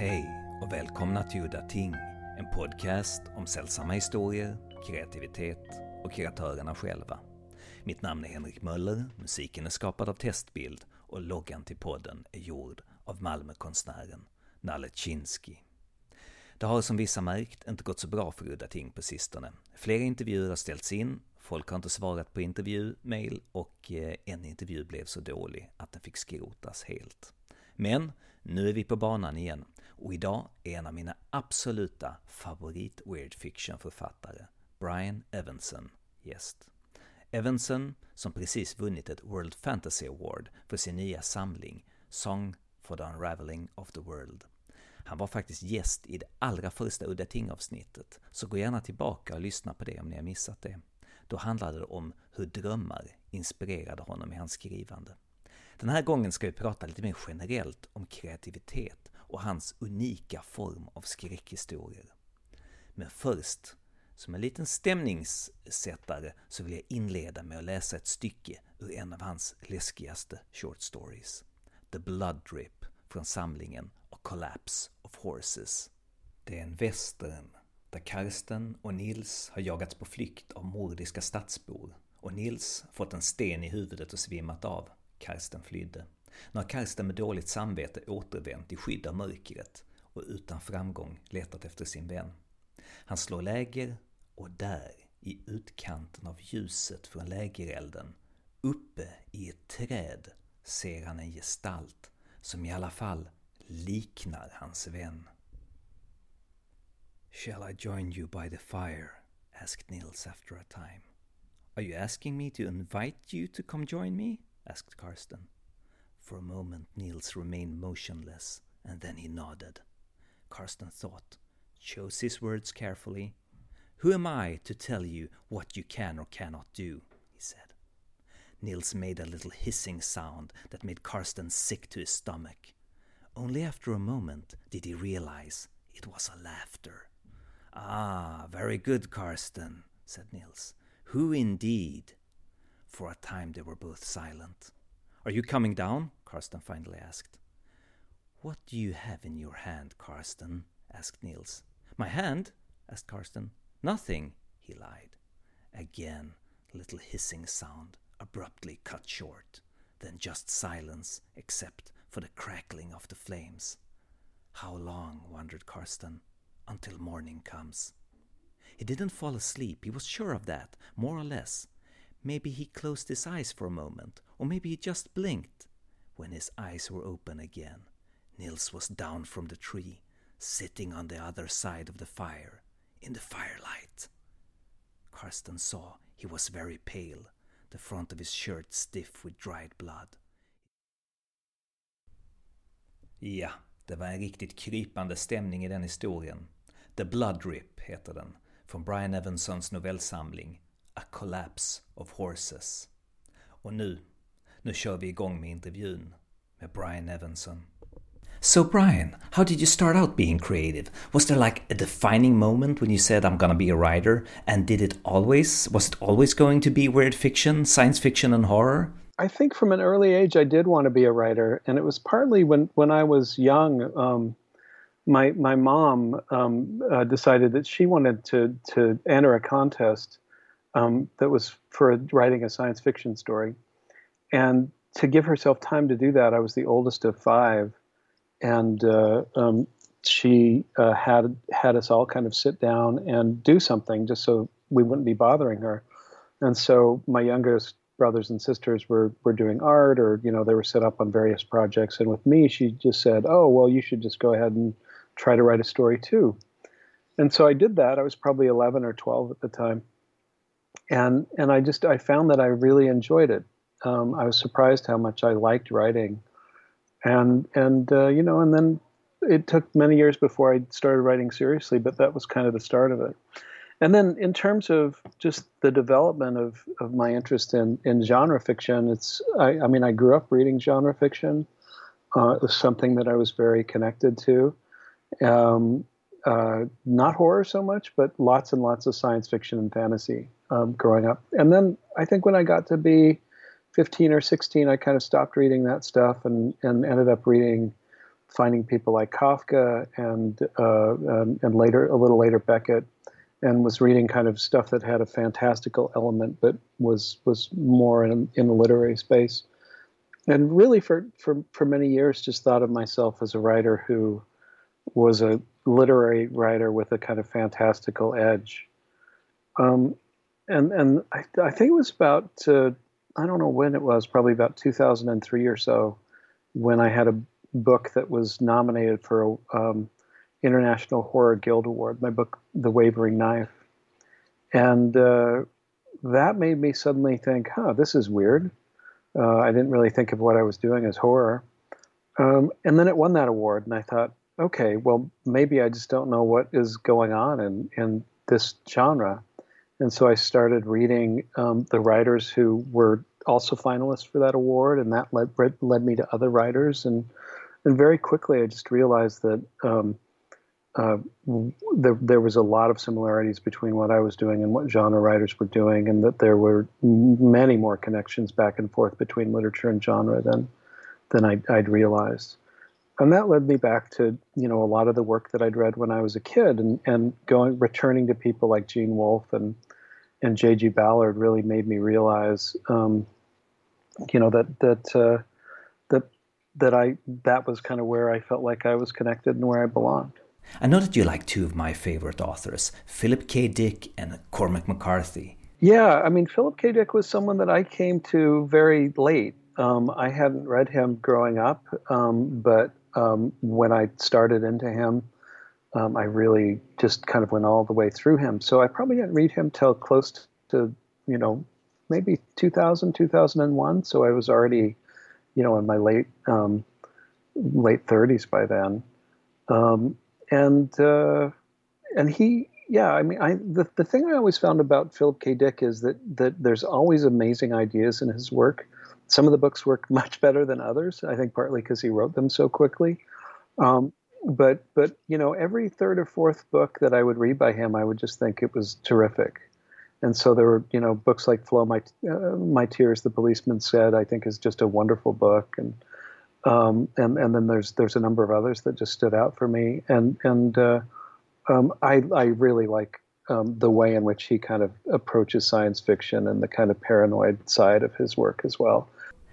Hej och välkomna till Udda Ting, en podcast om sällsamma historier, kreativitet och kreatörerna själva. Mitt namn är Henrik Möller, musiken är skapad av Testbild och loggan till podden är gjord av Malmökonstnären Nalle Chinsky. Det har som vissa märkt inte gått så bra för Udda Ting på sistone. Flera intervjuer har ställts in, folk har inte svarat på intervju-mail och eh, en intervju blev så dålig att den fick skrotas helt. Men nu är vi på banan igen och idag är en av mina absoluta favorit weird fiction-författare, Brian Evanson, gäst. Evanson, som precis vunnit ett World Fantasy Award för sin nya samling Song for the Unraveling of the World. Han var faktiskt gäst i det allra första Udda Ting-avsnittet, så gå gärna tillbaka och lyssna på det om ni har missat det. Då handlade det om hur drömmar inspirerade honom i hans skrivande. Den här gången ska vi prata lite mer generellt om kreativitet och hans unika form av skräckhistorier. Men först, som en liten stämningssättare, så vill jag inleda med att läsa ett stycke ur en av hans läskigaste short stories. The Blood Drip från samlingen A Collapse of Horses. Det är en västern, där Karsten och Nils har jagats på flykt av mordiska stadsbor och Nils fått en sten i huvudet och svimmat av. Karsten flydde. Nu har Karsten med dåligt samvete återvänt i skydd av mörkret och utan framgång letat efter sin vän. Han slår läger och där, i utkanten av ljuset från lägerelden, uppe i ett träd, ser han en gestalt som i alla fall liknar hans vän. Shall I join you by the fire? asked Nils after a time. Are you asking me to invite you to come join me? asked Karsten. For a moment, Nils remained motionless, and then he nodded. Karsten thought, chose his words carefully. Who am I to tell you what you can or cannot do? he said. Nils made a little hissing sound that made Karsten sick to his stomach. Only after a moment did he realize it was a laughter. Ah, very good, Karsten, said Nils. Who indeed? For a time they were both silent. Are you coming down? Karsten finally asked. What do you have in your hand, Karsten? asked Nils. My hand? asked Karsten. Nothing, he lied. Again, a little hissing sound, abruptly cut short, then just silence, except for the crackling of the flames. How long, wondered Karsten, until morning comes? He didn't fall asleep, he was sure of that, more or less. Maybe he closed his eyes for a moment, or maybe he just blinked. When his eyes were open again, Nils was down from the tree, sitting on the other side of the fire, in the firelight. Karsten saw he was very pale, the front of his shirt stiff with dried blood. Ja, det var en riktigt krypande stämning i den historien. The Blood Drip heter den, från Brian Evensons novellsamling A Collapse of Horses. Och nu, nu kör vi igång med intervjun med Brian Evenson. So Brian, how did you start out being creative? Was there like a defining moment when you said I'm gonna be a writer? And did it always, was it always going to be weird fiction, science fiction and horror? I think from an early age I did want to be a writer, and it was partly when when I was young. Um, my my mom um, uh, decided that she wanted to to enter a contest um, that was for writing a science fiction story, and to give herself time to do that, I was the oldest of five, and uh, um, she uh, had had us all kind of sit down and do something just so we wouldn't be bothering her, and so my youngest brothers and sisters were were doing art or you know they were set up on various projects. And with me she just said oh well you should just go ahead and try to write a story too. And so i did that. I was probably 11 or 12 at the time. And and i just i found that i really enjoyed it um, i was surprised how much i liked writing and and uh, you know and then it took many years before i started writing seriously but that was kind of the start of it and then in terms of just the development of, of my interest in, in genre fiction, it's I, I mean I grew up reading genre fiction. Uh, it was something that I was very connected to. Um, uh, not horror so much, but lots and lots of science fiction and fantasy um, growing up. And then I think when I got to be 15 or 16, I kind of stopped reading that stuff and, and ended up reading finding people like Kafka and, uh, and, and later a little later Beckett, and was reading kind of stuff that had a fantastical element, but was was more in, in the literary space. And really, for, for for many years, just thought of myself as a writer who was a literary writer with a kind of fantastical edge. Um, and and I, I, think it was about uh, I don't know when it was, probably about 2003 or so, when I had a book that was nominated for a um, International Horror Guild Award. My book, The Wavering Knife, and uh, that made me suddenly think, "Huh, this is weird." Uh, I didn't really think of what I was doing as horror, um, and then it won that award, and I thought, okay, well, maybe I just don't know what is going on in in this genre. And so I started reading um, the writers who were also finalist for that award, and that led led me to other writers, and and very quickly I just realized that um, uh, there there was a lot of similarities between what I was doing and what genre writers were doing, and that there were many more connections back and forth between literature and genre than than I'd, I'd realized and that led me back to you know a lot of the work that I'd read when I was a kid, and and going returning to people like Gene Wolfe and and J.G. Ballard really made me realize, um, you know, that that uh, that that I that was kind of where I felt like I was connected and where I belonged. I know that you like two of my favorite authors, Philip K. Dick and Cormac McCarthy. Yeah, I mean, Philip K. Dick was someone that I came to very late. Um, I hadn't read him growing up, um, but um, when I started into him, um, I really just kind of went all the way through him. So I probably didn't read him till close to, you know, maybe 2000, 2001. So I was already, you know, in my late um, late 30s by then. Um, and uh, and he, yeah, I mean, I the, the thing I always found about Philip K. Dick is that that there's always amazing ideas in his work some of the books work much better than others. I think partly because he wrote them so quickly. Um, but but you know, every third or fourth book that I would read by him, I would just think it was terrific. And so there were you know books like "Flow My uh, My Tears," the policeman said, I think is just a wonderful book, and um, and and then there's there's a number of others that just stood out for me, and and uh, um, I I really like um, the way in which he kind of approaches science fiction and the kind of paranoid side of his work as well.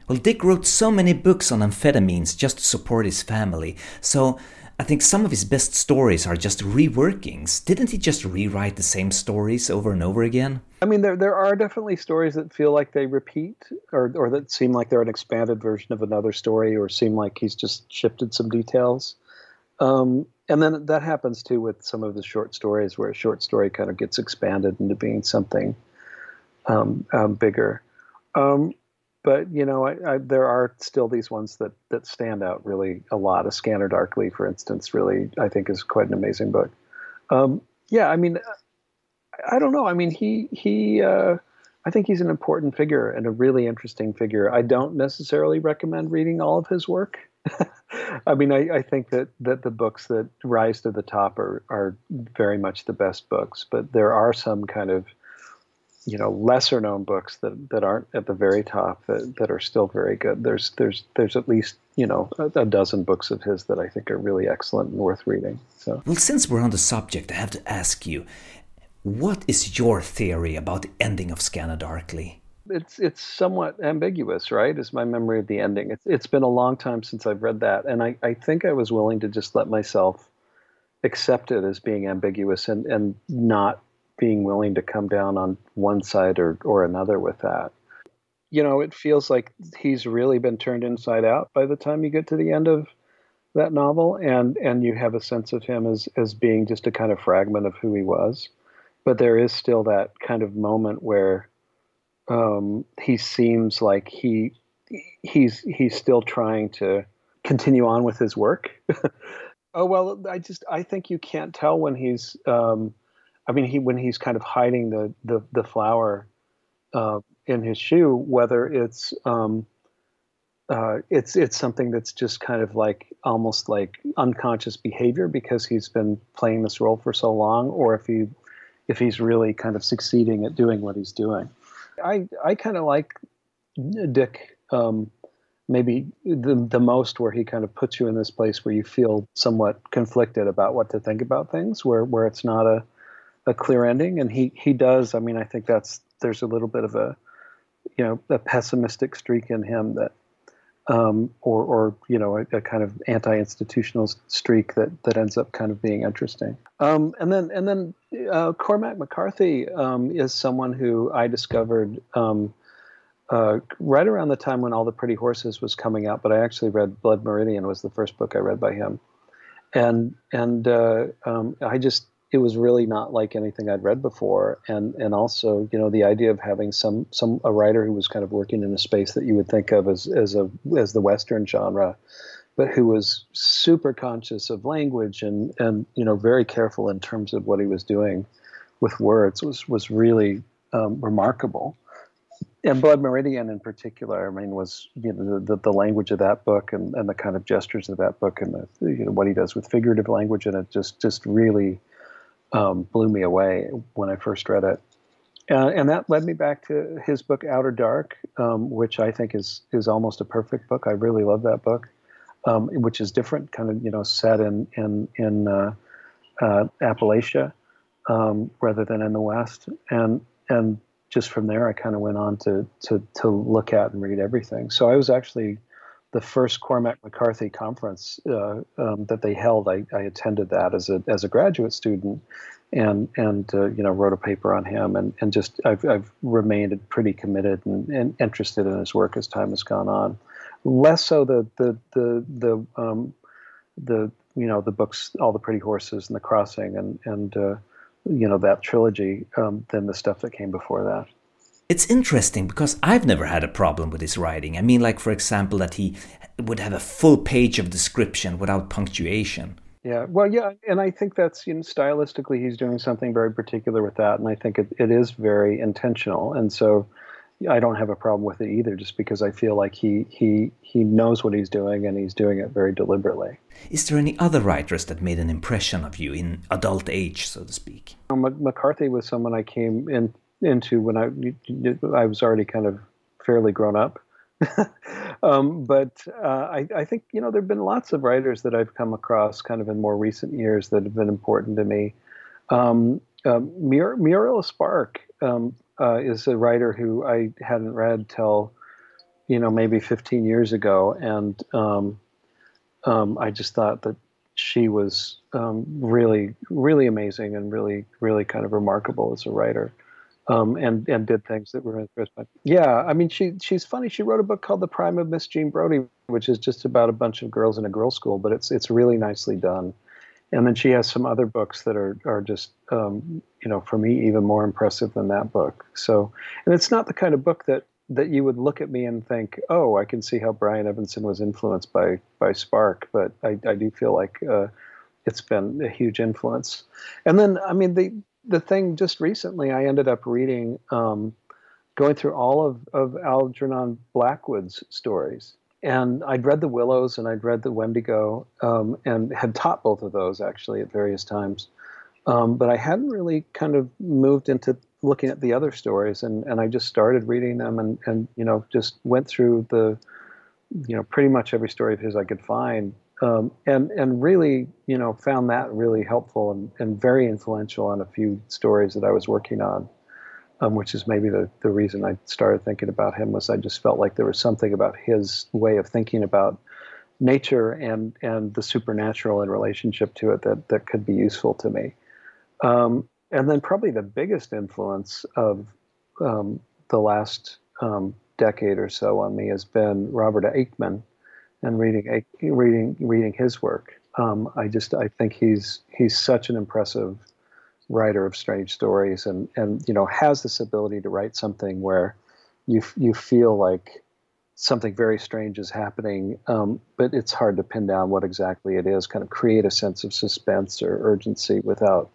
Well, Dick wrote so many books on amphetamines just to support his family, so I think some of his best stories are just reworkings. Didn't he just rewrite the same stories over and over again? I mean, there there are definitely stories that feel like they repeat, or or that seem like they're an expanded version of another story, or seem like he's just shifted some details. Um, and then that happens too with some of the short stories, where a short story kind of gets expanded into being something um, um, bigger. Um, but you know, I, I, there are still these ones that that stand out really a lot. A Scanner Darkly, for instance, really I think is quite an amazing book. Um, yeah, I mean, I don't know. I mean, he he. Uh, I think he's an important figure and a really interesting figure. I don't necessarily recommend reading all of his work. I mean, I, I, think that, that the books that rise to the top are, are very much the best books, but there are some kind of you know lesser known books that, that aren't at the very top that, that are still very good. There's there's there's at least you know a, a, dozen books of his that I think are really excellent and worth reading. So well, since we're on the subject, I have to ask you, what is your theory about the ending of Scanner Darkly? It's it's somewhat ambiguous, right? Is my memory of the ending? It's it's been a long time since I've read that, and I, I think I was willing to just let myself accept it as being ambiguous and and not being willing to come down on one side or, or another with that. You know, it feels like he's really been turned inside out by the time you get to the end of that novel, and and you have a sense of him as as being just a kind of fragment of who he was. But there is still that kind of moment where um, he seems like he he's he's still trying to continue on with his work. oh well, I just I think you can't tell when he's um, I mean, he when he's kind of hiding the the, the flower uh, in his shoe, whether it's um, uh, it's it's something that's just kind of like almost like unconscious behavior because he's been playing this role for so long, or if he if he's really kind of succeeding at doing what he's doing. I I kind of like Dick um, maybe the the most where he kind of puts you in this place where you feel somewhat conflicted about what to think about things, where where it's not a a clear ending, and he he does. I mean, I think that's there's a little bit of a you know a pessimistic streak in him that um, or, or you know, a, a, kind of anti-institutional streak that that ends up kind of being interesting. Um, and then and then uh, Cormac McCarthy um, is someone who I discovered um, uh, right around the time when All the Pretty Horses was coming out. But I actually read Blood Meridian was the first book I read by him, and and uh, um, I just it was really not like anything I'd read before, and and also you know the idea of having some some a writer who was kind of working in a space that you would think of as as a as the Western genre, but who was super conscious of language and and you know very careful in terms of what he was doing with words was was really um, remarkable. And Blood Meridian in particular, I mean, was you know the, the language of that book and, and the kind of gestures of that book and the you know what he does with figurative language and it just just really um, blew me away when I first read it. Uh, and that led me back to his book Outer Dark, um, which I think is is almost a perfect book. I really love that book, um, which is different, kind of you know set in in in uh, uh, Appalachia um, rather than in the West. And and just from there, I kind of went on to to to look at and read everything. So I was actually the first Cormac McCarthy conference uh, um, that they held. I, I, attended that as a as a graduate student, and and uh, you know wrote a paper on him, and and just I've I've remained pretty committed and, and interested in his work as time has gone on. Less so the the the the um, the you know the books, all the pretty horses and the crossing, and and uh, you know that trilogy um, than the stuff that came before that. It's interesting because I've never had a problem with his writing. I mean, like, for example, that he would have a full page of description without punctuation. Yeah, well, yeah, and I think that's you know, stylistically he's doing something very particular with that, and I think it, it is very intentional, and so I don't have a problem with it either, just because I feel like he he he knows what he's doing and he's doing it very deliberately. Is there any other writers that made an impression of you in adult age, so to speak? McCarthy was someone I came in into when I I was already kind of fairly grown up. um, but uh, I, I, think you know there have been lots of writers that I've come across kind of in more recent years that have been important to me. Um, uh, Mur- Muriel Spark um, uh, is a writer who I hadn't read till you know maybe 15 years ago, and um, um, I just thought that she was um, really really amazing and really really kind of remarkable as a writer um, and and did things that were interesting. Yeah, I mean, she she's funny. She wrote a book called The Prime of Miss Jean Brodie, which is just about a bunch of girls in a girls' school, but it's it's really nicely done. And then she has some other books that are are just um, you know for me even more impressive than that book. So, and it's not the kind of book that that you would look at me and think, oh, I can see how Brian Evenson was influenced by by Spark, but I, I do feel like uh, it's been a huge influence. And then, I mean, the the thing just recently, I ended up reading, um, going through all of, of Algernon Blackwood's stories. And I'd read The Willows and I'd read The Wendigo um, and had taught both of those actually at various times. Um, but I hadn't really kind of moved into looking at the other stories. And, and I just started reading them and, and, you know, just went through the, you know, pretty much every story of his I could find um, and and really you know found that really helpful and, and very influential on a few stories that I was working on, um, which is maybe the the reason I started thinking about him was I just felt like there was something about his way of thinking about nature and and the supernatural in relationship to it that that could be useful to me. Um, and then probably the biggest influence of um, the last um, decade or so on me has been Robert Aickman and reading reading reading his work. Um, I just I think he's he's such an impressive writer of strange stories, and and you know has this ability to write something where you you feel like something very strange is happening, um, but it's hard to pin down what exactly it is. Kind of create a sense of suspense or urgency without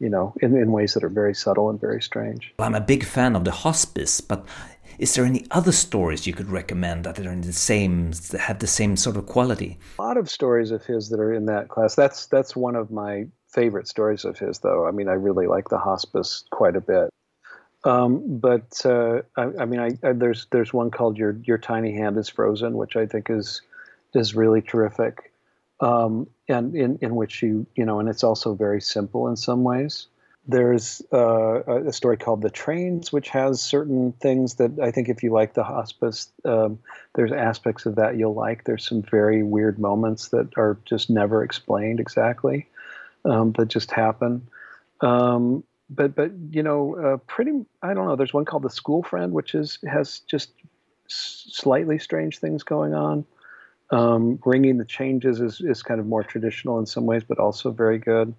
you know, in, in ways that are very subtle and very strange. I'm a big fan of the hospice, but is there any other stories you could recommend that are in the same that have the same sort of quality? A lot of stories of his that are in that class. That's that's one of my favorite stories of his, though. I mean, I really like the hospice quite a bit. Um, but uh, I, I, mean, I, I, there's there's one called "Your Your Tiny Hand Is Frozen," which I think is is really terrific, um, and in in which you you know, and it's also very simple in some ways. There's uh, a story called "The Trains," which has certain things that I think if you like the hospice, um, there's aspects of that you'll like. There's some very weird moments that are just never explained exactly, um, that just happen. Um, but but you know, uh, pretty. I don't know. There's one called the School Friend, which is has just slightly strange things going on. Um, Ringing the Changes is is kind of more traditional in some ways, but also very good.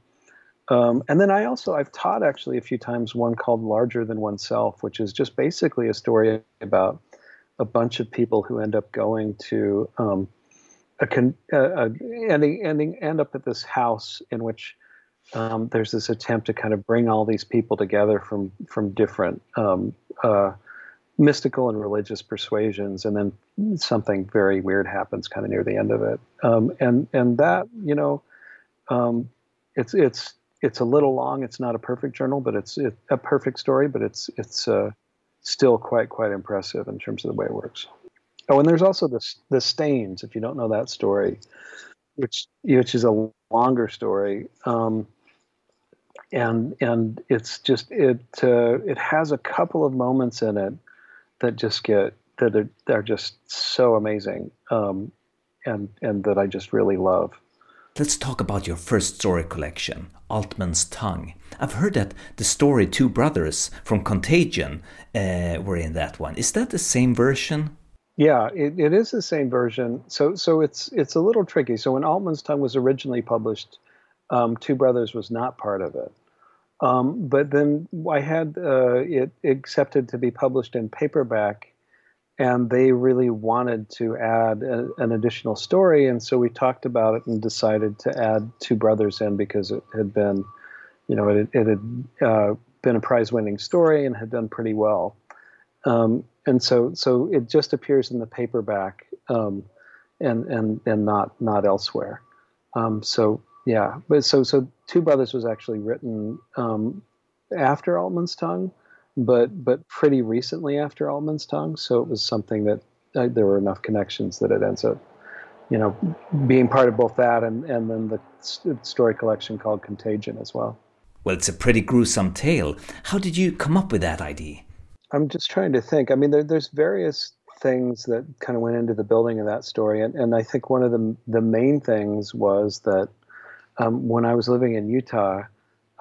Um, and then I also I've taught actually a few times one called Larger Than Oneself, which is just basically a story about a bunch of people who end up going to um, a, con- a, a ending, ending end up at this house in which um, there's this attempt to kind of bring all these people together from from different um, uh, mystical and religious persuasions, and then something very weird happens kind of near the end of it. Um, and and that you know, um, it's it's it's a little long. It's not a perfect journal, but it's it, a perfect story. But it's it's uh, still quite quite impressive in terms of the way it works. Oh, and there's also the the stains. If you don't know that story, which which is a longer story. Um, and and it's just it uh, it has a couple of moments in it that just get that are, are just so amazing um, and and that I just really love. Let's talk about your first story collection, Altman's Tongue. I've heard that the story Two Brothers from Contagion uh, were in that one. Is that the same version? Yeah, it, it is the same version. So so it's it's a little tricky. So when Altman's Tongue was originally published, um, Two Brothers was not part of it. Um, but then I had uh, it accepted to be published in paperback, and they really wanted to add a, an additional story, and so we talked about it and decided to add two brothers in because it had been, you know, it, it had uh, been a prize-winning story and had done pretty well, um, and so so it just appears in the paperback, um, and and and not not elsewhere. Um, so yeah, but so so Two Brothers was actually written um, after Altman's Tongue, but but pretty recently after Altman's Tongue. So it was something that uh, there were enough connections that it ends up, you know, being part of both that and and then the story collection called Contagion as well. Well, it's a pretty gruesome tale. How did you come up with that idea? I'm just trying to think. I mean, there, there's various things that kind of went into the building of that story, and, and I think one of the the main things was that um, when I was living in Utah,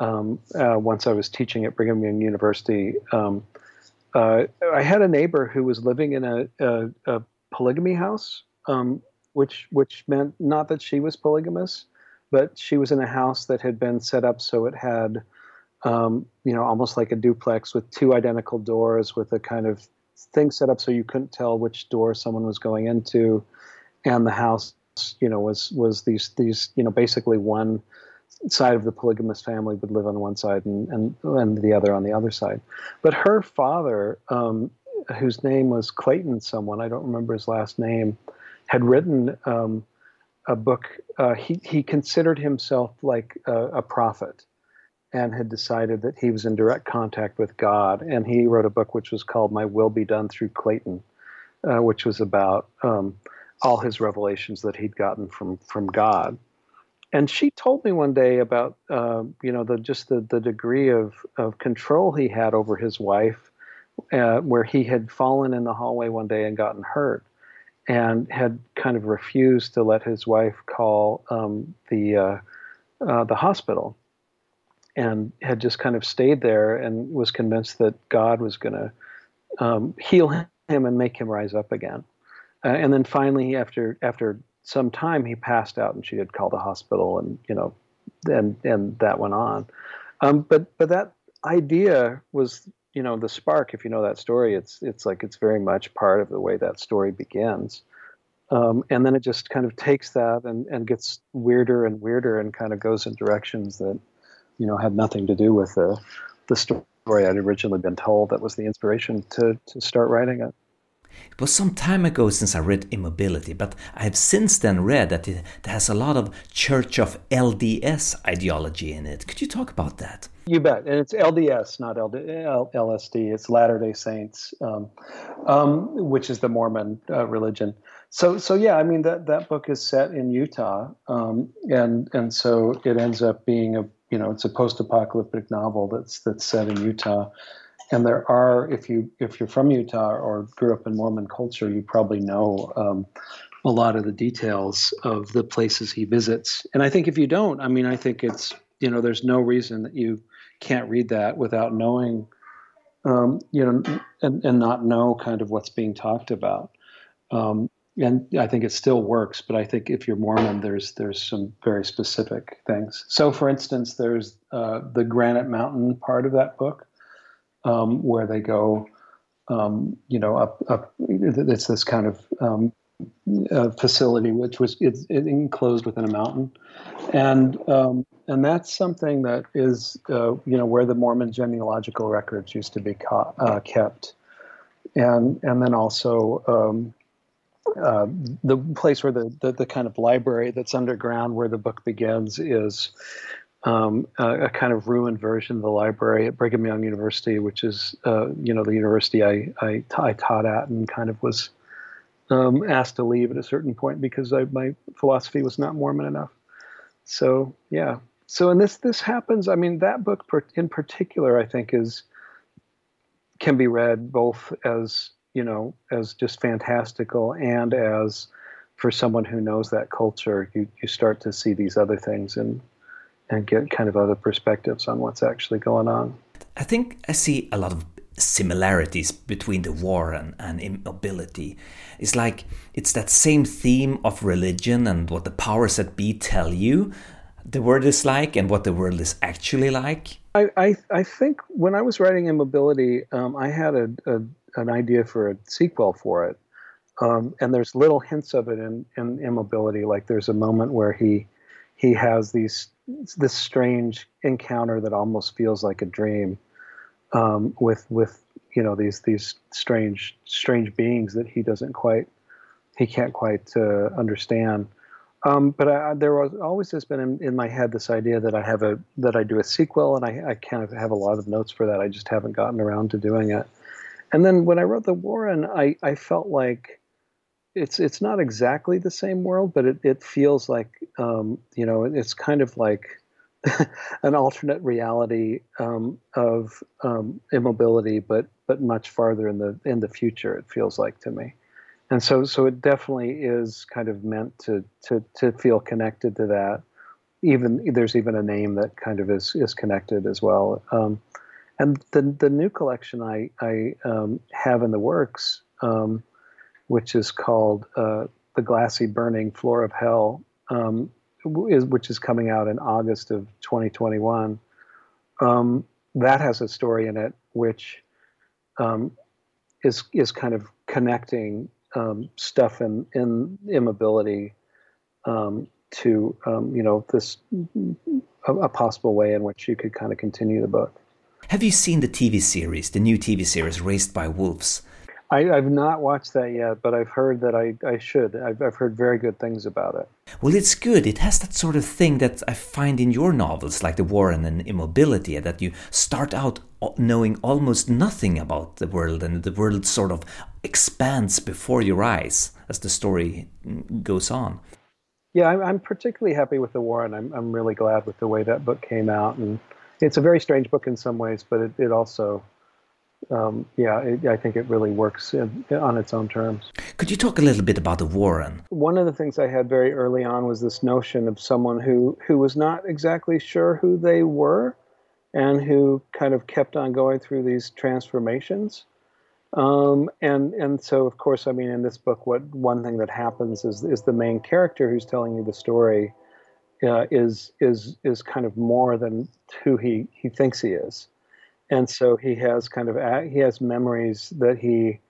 um, uh, once I was teaching at Brigham Young University, um, uh, I had a neighbor who was living in a, a, a polygamy house, um, which which meant not that she was polygamous, but she was in a house that had been set up so it had, um, you know, almost like a duplex with two identical doors, with a kind of thing set up so you couldn't tell which door someone was going into, and the house you know was was these these you know basically one side of the polygamous family would live on one side and and, and the other on the other side but her father um, whose name was clayton someone i don't remember his last name had written um, a book uh, he, he considered himself like a, a prophet and had decided that he was in direct contact with god and he wrote a book which was called my will be done through clayton uh, which was about um, all his revelations that he'd gotten from from God. And she told me one day about uh, you know the just the the degree of of control he had over his wife, uh, where he had fallen in the hallway one day and gotten hurt, and had kind of refused to let his wife call um, the uh, uh the hospital, and had just kind of stayed there and was convinced that God was going to um, heal him and make him rise up again. Uh, and then finally, after after some time, he passed out, and she had called the hospital, and you know, and and that went on. Um, but but that idea was you know the spark. If you know that story, it's it's like it's very much part of the way that story begins. Um, and then it just kind of takes that and, and gets weirder and weirder and kind of goes in directions that you know had nothing to do with the the story I'd originally been told that was the inspiration to to start writing it. It was some time ago since I read Immobility, but I have since then read that it has a lot of Church of LDS ideology in it. Could you talk about that? You bet. And it's LDS, not LD, LSD. It's Latter day Saints, um, um, which is the Mormon uh, religion. So, so yeah, I mean, that, that book is set in Utah. Um, and, and so it ends up being a, you know, it's a post apocalyptic novel that's, that's set in Utah and there are if you if you're from Utah or grew up in Mormon culture, you probably know um, a lot of the details of the places he visits. And I think if you don't, I mean, I think it's you know, there's no reason that you can't read that without knowing, um, you know, and, and not know kind of what's being talked about. Um, and I think it still works, but I think if you're Mormon, there's there's some very specific things. So, for instance, there's uh, the Granite Mountain part of that book, um, where they go, um, you know, up, up. It's this kind of um, uh, facility which was it's it enclosed within a mountain, and um, and that's something that is, uh, you know, where the Mormon genealogical records used to be ca- uh, kept, and and then also. Um, uh, the place where the, the, the kind of library that's underground where the book begins is um, a, a, kind of ruined version of the library at Brigham Young University, which is, uh, you know, the university I, I, I, taught at and kind of was um, asked to leave at a certain point because I, my philosophy was not Mormon enough. So, yeah. So, and this, this happens, I mean, that book in particular, I think is, can be read both as, you know, as just fantastical and as, for someone who knows that culture, you, you start to see these other things and and get kind of other perspectives on what's actually going on. I think I see a lot of similarities between the war and, and immobility. It's like it's that same theme of religion and what the powers that be tell you the world is like and what the world is actually like. I, I, I think when I was writing Immobility, um, I had a, a, an idea for a sequel for it. Um, and there's little hints of it in, in Immobility. Like there's a moment where he he has these this strange encounter that almost feels like a dream um, with with you know these these strange strange beings that he doesn't quite he can't quite uh, understand. Um, but I, there was always has been in, in, my head this idea that I have a that I do a sequel, and I, I kind of have a lot of notes for that. I just haven't gotten around to doing it. And then when I wrote the Warren, I I felt like it's it's not exactly the same world, but it, it feels like um, you know it's kind of like an alternate reality um, of um, immobility, but but much farther in the in the future. It feels like to me, and so so it definitely is kind of meant to to to feel connected to that. Even there's even a name that kind of is is connected as well. Um, and the the new collection I I um, have in the works um, which is called uh, The Glassy Burning Floor of Hell, um, is, which is coming out in August of 2021. Um, that has a story in it which um, is is kind of connecting um, stuff in in immobility um, to um, you know this a, a possible way in which you could kind of continue the book. Have you seen the TV series, the new TV series Raised by Wolves? I, have not watched that yet, but I've heard that I, I should. I've, I've heard very good things about it. Well, it's good. It has that sort of thing that I find in your novels, like The Warren and Immobility, that you start out knowing almost nothing about the world, and the world sort of expands before your eyes as the story mm, goes on. Yeah, I'm, I'm particularly happy with The Warren. I'm, I'm really glad with the way that book came out. And it's a very strange book in some ways, but it, it also um, yeah, it, I think it really works in, on its own terms. Could you talk a little bit about the Warren? One of the things I had very early on was this notion of someone who who was not exactly sure who they were, and who kind of kept on going through these transformations. Um, and and so of course, I mean, in this book, what one thing that happens is is the main character who's telling you the story uh, is is is kind of more than who he he thinks he is and so he has kind of he has memories that he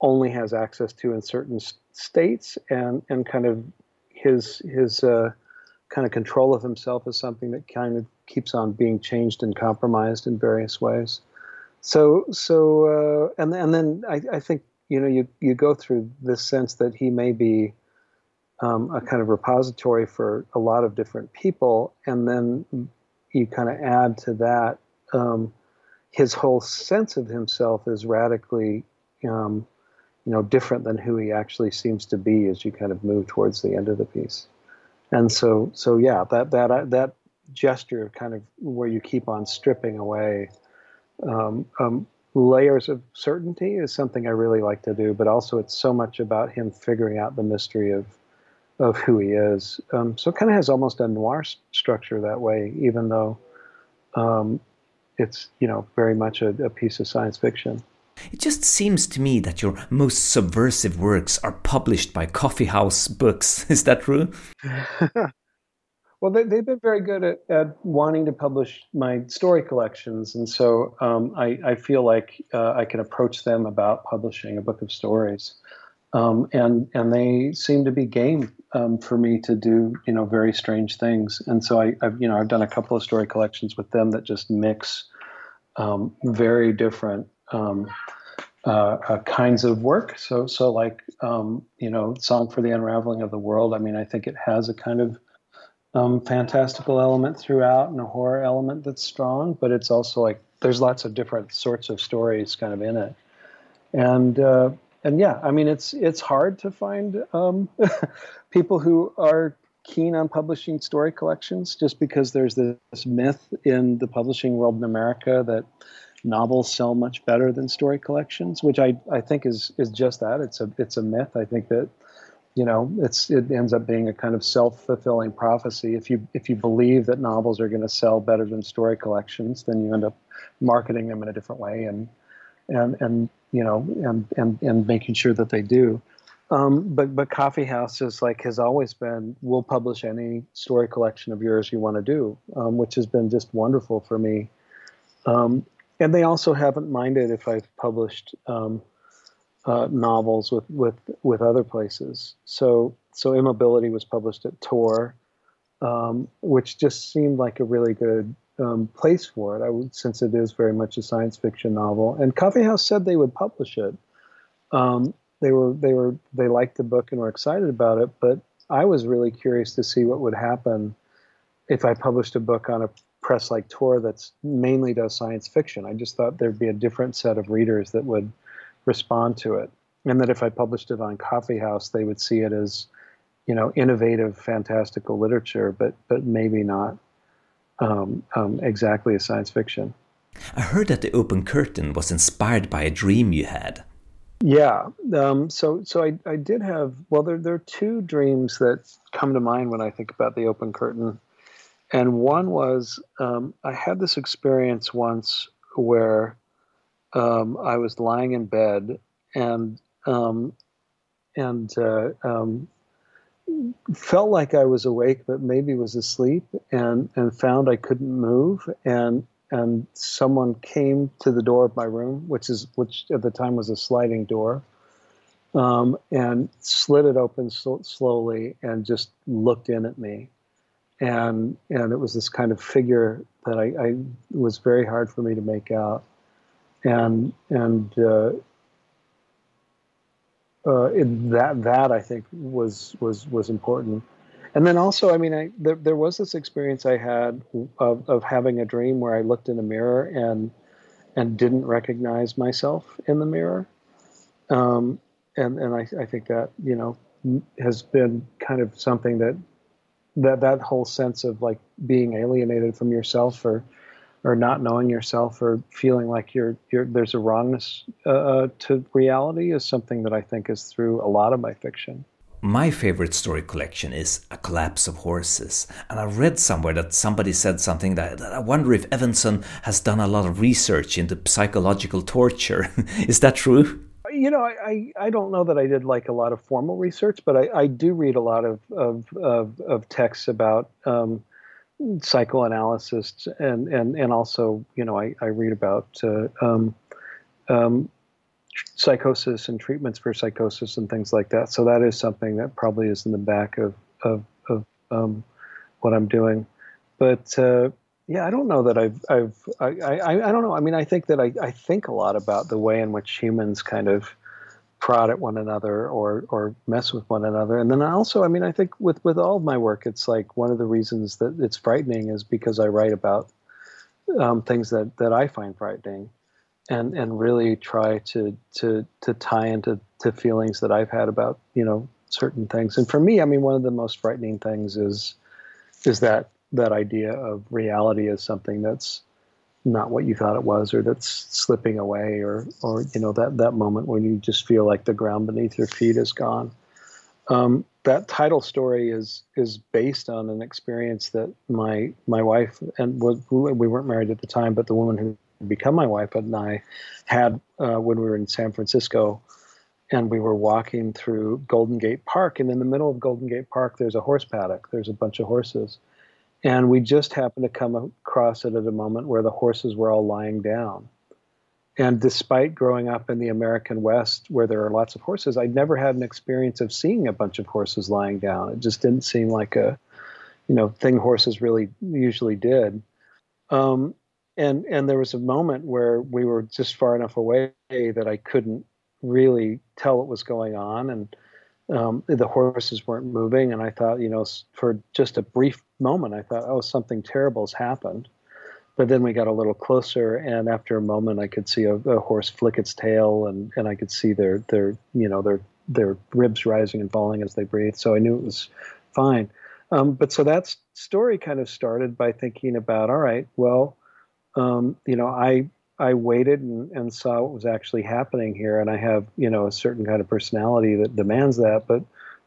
only has access to in certain states and and kind of his his uh, kind of control of himself is something that kind of keeps on being changed and compromised in various ways. So so uh, and and then I, I think you know, you you go through this sense that he may be um, a kind of repository for a lot of different people, and then you kind of add to that um, his whole sense of himself is radically, um, you know, different than who he actually seems to be as you kind of move towards the end of the piece. And so, so yeah, that that uh, that gesture, of kind of where you keep on stripping away um, um, layers of certainty, is something I really like to do. But also, it's so much about him figuring out the mystery of of who he is. Um, so it kind of has almost a noir structure that way, even though um, it's you know very much a, a piece of science fiction. It just seems to me that your most subversive works are published by coffee house books. Is that true? well, they, have been very good at, at, wanting to publish my story collections, and so um, I, I, feel like uh, I can approach them about publishing a book of stories, um, and and they seem to be game um, for me to do you know very strange things. And so I, have you know I've done a couple of story collections with them that just mix um, very different um, uh, uh, kinds of work. So so like um, you know Song for the Unraveling of the World. I mean I think it has a kind of um, fantastical element throughout and a horror element that's strong, but it's also like there's lots of different sorts of stories kind of in it. And uh, and yeah, I mean, it's it's hard to find um, people who are keen on publishing story collections, just because there's this myth in the publishing world in America that novels sell much better than story collections, which I, I think is is just that. It's a it's a myth. I think that you know it's it ends up being a kind of self fulfilling prophecy. If you if you believe that novels are going to sell better than story collections, then you end up marketing them in a different way and and and you know, and and and making sure that they do. Um, but but Coffee House is like has always been. We'll publish any story collection of yours you want to do, um, which has been just wonderful for me. Um, and they also haven't minded if I've published um, uh, novels with with with other places. So so Immobility was published at Tor, um, which just seemed like a really good um, place for it. I would, since it is very much a science fiction novel, and Coffee House said they would publish it. Um, they were they were they liked the book and were excited about it, but I was really curious to see what would happen if I published a book on a press like Tor that's mainly does science fiction. I just thought there'd be a different set of readers that would respond to it, and that if I published it on Coffee House, they would see it as you know innovative, fantastical literature, but but maybe not um, um, exactly as science fiction. I heard that the open curtain was inspired by a dream you had. Yeah. Um, so so I, I did have well there there are two dreams that come to mind when I think about the open curtain, and one was um, I had this experience once where um, I was lying in bed and um, and uh, um, felt like I was awake, but maybe was asleep, and and found I couldn't move, and and someone came to the door of my room, which is which at the time was a sliding door, um, and slid it open so, slowly and just looked in at me, and and it was this kind of figure that I, I was very hard for me to make out, and and uh, uh, that that I think was was was important. And then also, I mean, I, there, there was this experience I had of, of having a dream where I looked in a mirror and and didn't recognize myself in the mirror. Um, and and I, I think that you know has been kind of something that that that whole sense of like being alienated from yourself or or not knowing yourself or feeling like you're, you're there's a wrongness uh, uh, to reality is something that I think is through a lot of my fiction. My favorite story collection is A Collapse of Horses, and I read somewhere that somebody said something that, that I wonder if Evenson has done a lot of research into psychological torture. is that true? You know, I, I don't know that I did like a lot of formal research, but I, I do read a lot of of, of, of texts about um, psychoanalysis and and and also you know I, I read about uh, um, um, psychosis and treatments for psychosis and things like that. So that is something that probably is in the back of of, of um, what I'm doing. But uh, yeah, I don't know that I've I've I, I, I don't know. I mean, I think that I, I think a lot about the way in which humans kind of prod at one another or or mess with one another. And then also, I mean, I think with with all of my work, it's like one of the reasons that it's frightening is because I write about um, things that that I find frightening, and and really try to to to tie into to feelings that I've had about you know certain things. And for me, I mean, one of the most frightening things is is that that idea of reality as something that's not what you thought it was or that's slipping away or or you know that that moment when you just feel like the ground beneath your feet is gone. Um, that title story is is based on an experience that my my wife and was we weren't married at the time but the woman who become my wife and I had uh, when we were in San Francisco and we were walking through Golden Gate Park. And in the middle of Golden Gate Park there's a horse paddock. There's a bunch of horses and we just happened to come across it at a moment where the horses were all lying down. And despite growing up in the American West where there are lots of horses, I'd never had an experience of seeing a bunch of horses lying down. It just didn't seem like a, you know, thing horses really usually did. Um, and and there was a moment where we were just far enough away that I couldn't really tell what was going on, and um, the horses weren't moving, and I thought, you know, for just a brief moment, I thought, oh, something terrible has happened. But then we got a little closer, and after a moment, I could see a, a horse flick its tail, and, and I could see their their you know their their ribs rising and falling as they breathe. So I knew it was fine. Um, but so that story kind of started by thinking about, all right, well, um, you know, I I waited and, and saw what was actually happening here, and I have you know a certain kind of personality that demands that. But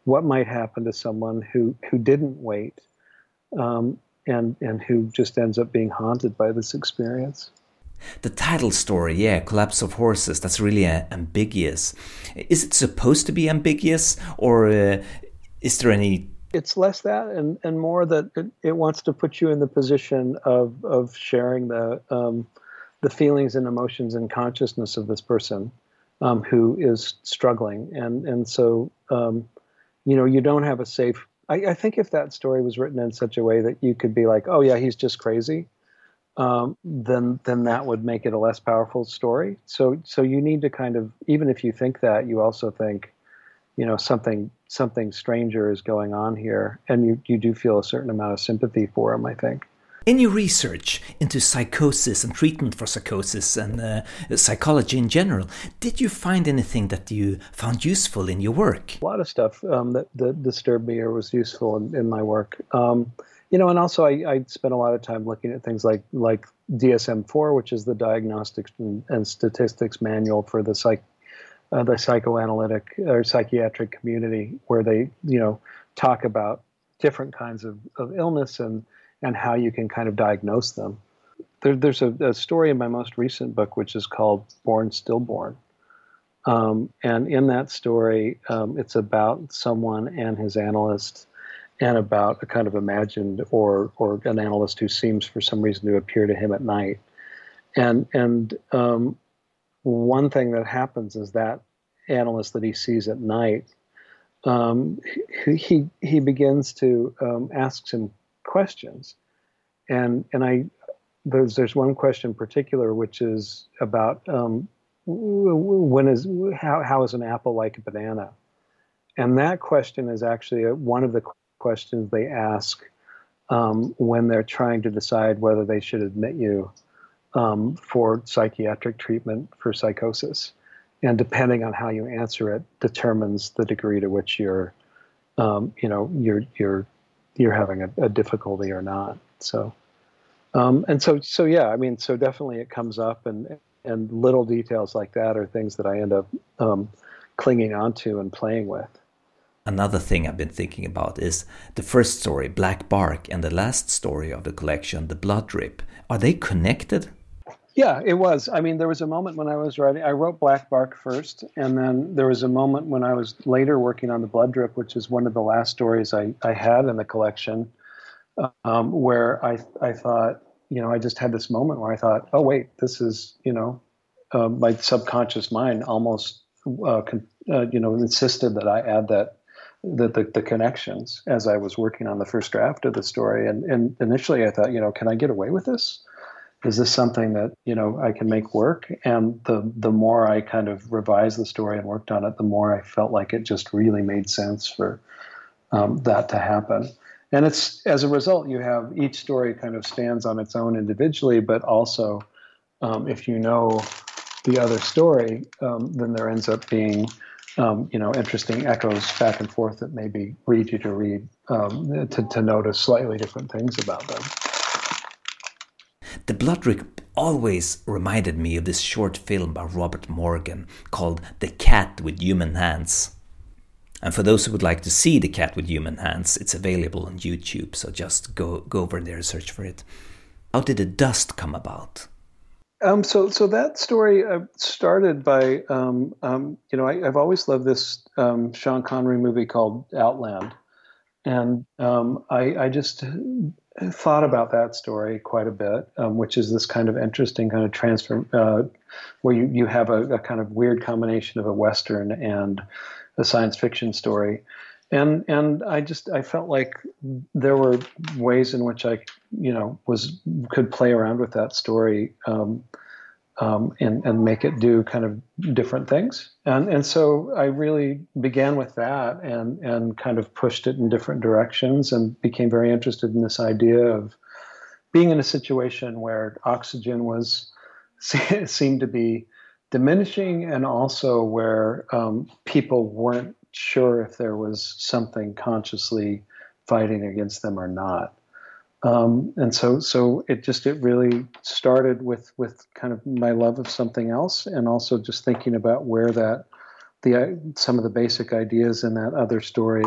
what might happen to someone who who didn't wait, um, and and who just ends up being haunted by this experience? The title story, yeah, Collapse of Horses, that's really uh, ambiguous. Is it supposed to be ambiguous, or uh, is there any it's less that and, and more that it, it, wants to put you in the position of, of sharing the um, the feelings and emotions and consciousness of this person um, who is struggling. And and so um, you know you don't have a safe. I, I, think if that story was written in such a way that you could be like, oh yeah, he's just crazy, um, then then that would make it a less powerful story. So so you need to kind of even if you think that, you also think, you know, something something stranger is going on here, and you you do feel a certain amount of sympathy for him. I think. In your research into psychosis and treatment for psychosis and uh, psychology in general, did you find anything that you found useful in your work? A lot of stuff um, that, that, disturbed me or was useful in, in my work. Um, you know, and also I, I spent a lot of time looking at things like like DSM-4, which is the Diagnostics and, and Statistics Manual for the psych, uh, the psychoanalytic or psychiatric community, where they you know talk about different kinds of, of illness and and how you can kind of diagnose them. There, there's a, a, story in my most recent book which is called Born Stillborn. Um, and in that story, um, it's about someone and his analyst, and about a kind of imagined or or an analyst who seems for some reason to appear to him at night. And and um, one thing that happens is that analyst that he sees at night, um, he he begins to um, ask him questions, and and I there's there's one question in particular which is about um, when is how how is an apple like a banana, and that question is actually one of the questions they ask um, when they're trying to decide whether they should admit you um, for psychiatric treatment for psychosis. And depending on how you answer it, determines the degree to which you're, um, you know, you're you're you're having a, a difficulty or not. So, um, and so, so yeah, I mean, so definitely it comes up, and and little details like that are things that I end up um, clinging onto and playing with. Another thing I've been thinking about is the first story, Black Bark, and the last story of the collection, The Blood Drip. Are they connected? Yeah, it was. I mean, there was a moment when I was writing, I wrote Black Bark first, and then there was a moment when I was later working on The Blood Drip, which is one of the last stories I, I had in the collection, um, where I, I thought, you know, I just had this moment where I thought, oh, wait, this is, you know, uh, my subconscious mind almost, uh, con- uh, you know, insisted that I add that the, the, the, connections as I was working on the first draft of the story. And, and initially I thought, you know, can I get away with this? Is this something that you know I can make work? And the the more I kind of revised the story and worked on it, the more I felt like it just really made sense for um, that to happen. And it's as a result, you have each story kind of stands on its own individually, but also um, if you know the other story, um, then there ends up being um, you know interesting echoes back and forth that maybe lead you to read um, to, to notice slightly different things about them. The Blood Drip always reminded me of this short film by Robert Morgan called The Cat with Human Hands. And for those who would like to see The Cat with Human Hands, it's available on YouTube, so just go, go over there and search for it. How did the dust come about? Um, so, so that story uh, started by, um, um, you know, I, have always loved this um, Sean Connery movie called Outland, and um, I, I, just thought about that story quite a bit, um, which is this kind of interesting kind of transfer uh, where you, you have a, a, kind of weird combination of a western and a science fiction story, and and I just I felt like there were ways in which I you know was could play around with that story. Um, um, and, and make it do kind of different things. And, and so I really began with that and, and kind of pushed it in different directions and became very interested in this idea of being in a situation where oxygen was seemed to be diminishing and also where um, people weren't sure if there was something consciously fighting against them or not. Um, and so so it just it really started with with kind of my love of something else and also just thinking about where that the some of the basic ideas in that other story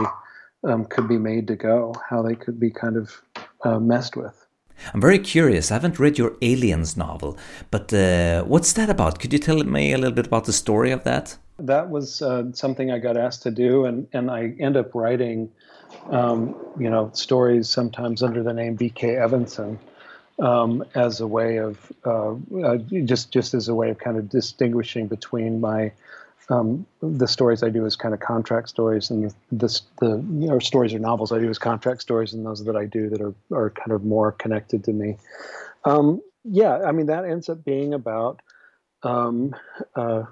um, could be made to go how they could be kind of uh, messed with. I'm very curious. I haven't read your aliens novel but uh, what's that about? Could you tell me a little bit about the story of that? That was uh, something i got asked to do and and i end up writing um, you know, stories sometimes under the name B.K. Evenson um, as a way of uh, uh, just just as a way of kind of distinguishing between my um, the stories I do as kind of contract stories and the, the you know, stories or novels I do as contract stories and those that I do that are are kind of more connected to me. Um, yeah, I mean that ends up being about um, uh,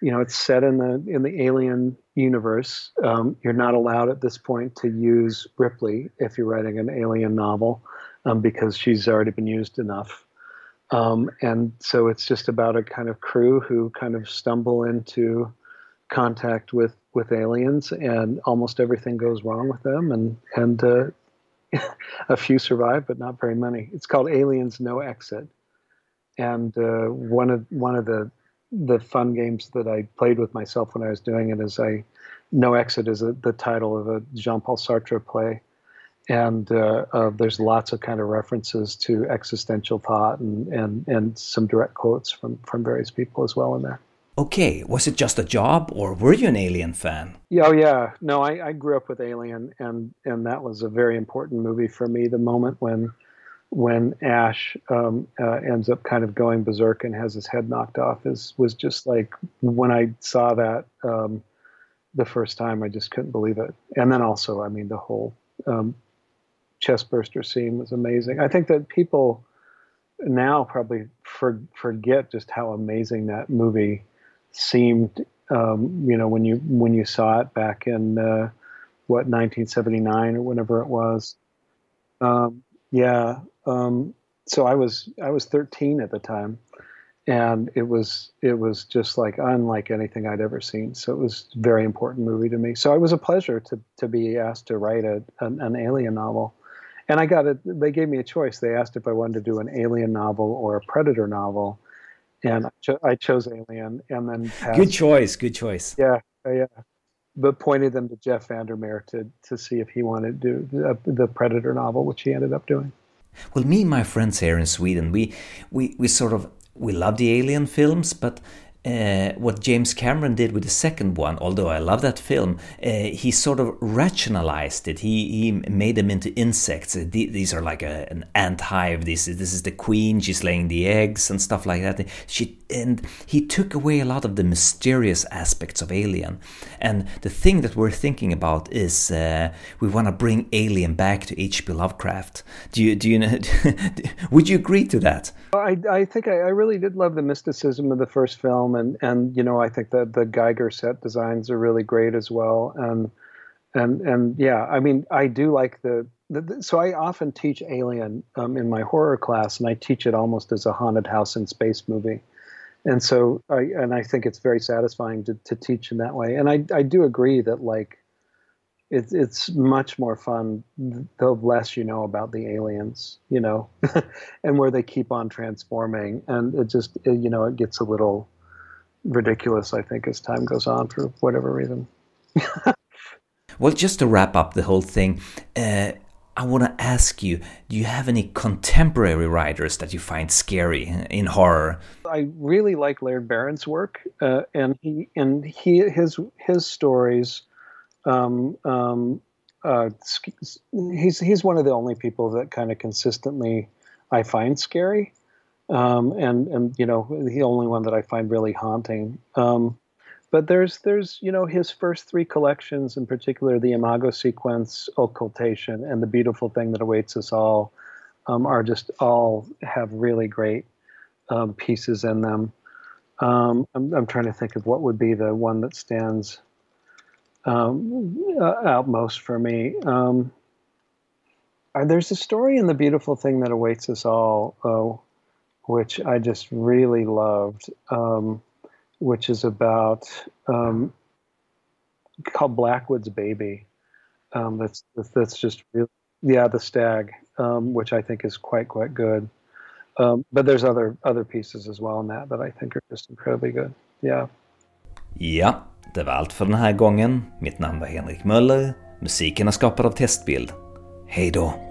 you know, it's set in the in the alien universe. Um, you're not allowed at this point to use Ripley if you're writing an alien novel um, because she's already been used enough. Um, and so it's just about a kind of crew who kind of stumble into contact with with aliens, and almost everything goes wrong with them, and and uh, a few survive, but not very many. It's called Aliens No Exit, and uh, one of one of the the fun games that I played with myself when I was doing it is I No Exit is a, the title of a Jean Paul Sartre play. And uh, uh, there's lots of kind of references to existential thought and, and, and some direct quotes from, from various people as well in there. Okay, was it just a job or were you an Alien fan? Yeah, oh yeah. No, I, I grew up with Alien and, and that was a very important movie for me. The moment when when Ash um, uh, ends up kind of going berserk and has his head knocked off is was just like when I saw that um, the first time I just couldn't believe it. And then also I mean the whole um, burster scene was amazing. I think that people now probably for, forget just how amazing that movie seemed um, you know when you when you saw it back in uh, what 1979 or whenever it was. Um, yeah um, so I was I was 13 at the time, and it was it was just like unlike anything I'd ever seen. So it was a very important movie to me. So it was a pleasure to to be asked to write a an, an alien novel, and I got it. They gave me a choice. They asked if I wanted to do an alien novel or a predator novel, and I, cho- I chose alien. And then passed. good choice. Good choice. Yeah, yeah. But pointed them to Jeff VanderMeer to to see if he wanted to do the, the predator novel, which he ended up doing. Well, me and my friends here in Sweden, we we we sort of we love the alien films, but uh, what James Cameron did with the second one, although I love that film, uh, he sort of rationalized it. He, he made them into insects. Uh, these are like a, an ant hive. This, this is the queen. She's laying the eggs and stuff like that. She, and he took away a lot of the mysterious aspects of Alien. And the thing that we're thinking about is uh, we want to bring Alien back to H.P. Lovecraft. Do you, do you know, would you agree to that? I, I think I, I really did love the mysticism of the first film and and you know I think that the Giger set designs are really great as well, and and and yeah, I mean I do like the. the, the so I often teach Alien um, in my horror class, and I teach it almost as a haunted house in space movie, and so I and I think it's very satisfying to to teach in that way, and I I do agree that like it's it's much more fun the less you know about the aliens, you know, and where they keep on transforming, and it just you know it gets a little ridiculous, I think, as time goes on for whatever reason. well, just to wrap up the whole thing, uh, I want to ask you do you have any contemporary writers that you find scary in horror? I really like Laird Barron's work, uh, and he and he his his stories. Um, um, uh, he's he's one of the only people that kind of consistently I find scary um, and and you know the only one that I find really haunting. Um, but there's there's you know his first three collections, in particular the Imago sequence, Occultation, and the beautiful thing that awaits us all, um, are just all have really great um, pieces in them. Um, I'm, I'm trying to think of what would be the one that stands um, uh, out most for me. Uh, there's a story in the beautiful thing that awaits us all. Oh, which I just really loved, um, which is about um, called Blackwood's Baby. Um, that's that's just really yeah the stag, um, which I think is quite quite good. Um, but there's other other pieces as well in that that I think are just incredibly good. Yeah. Ja, det var allt för den här gången. Mitt namn var Henrik Möller. Musiken är skapad av Testbild. Hej då!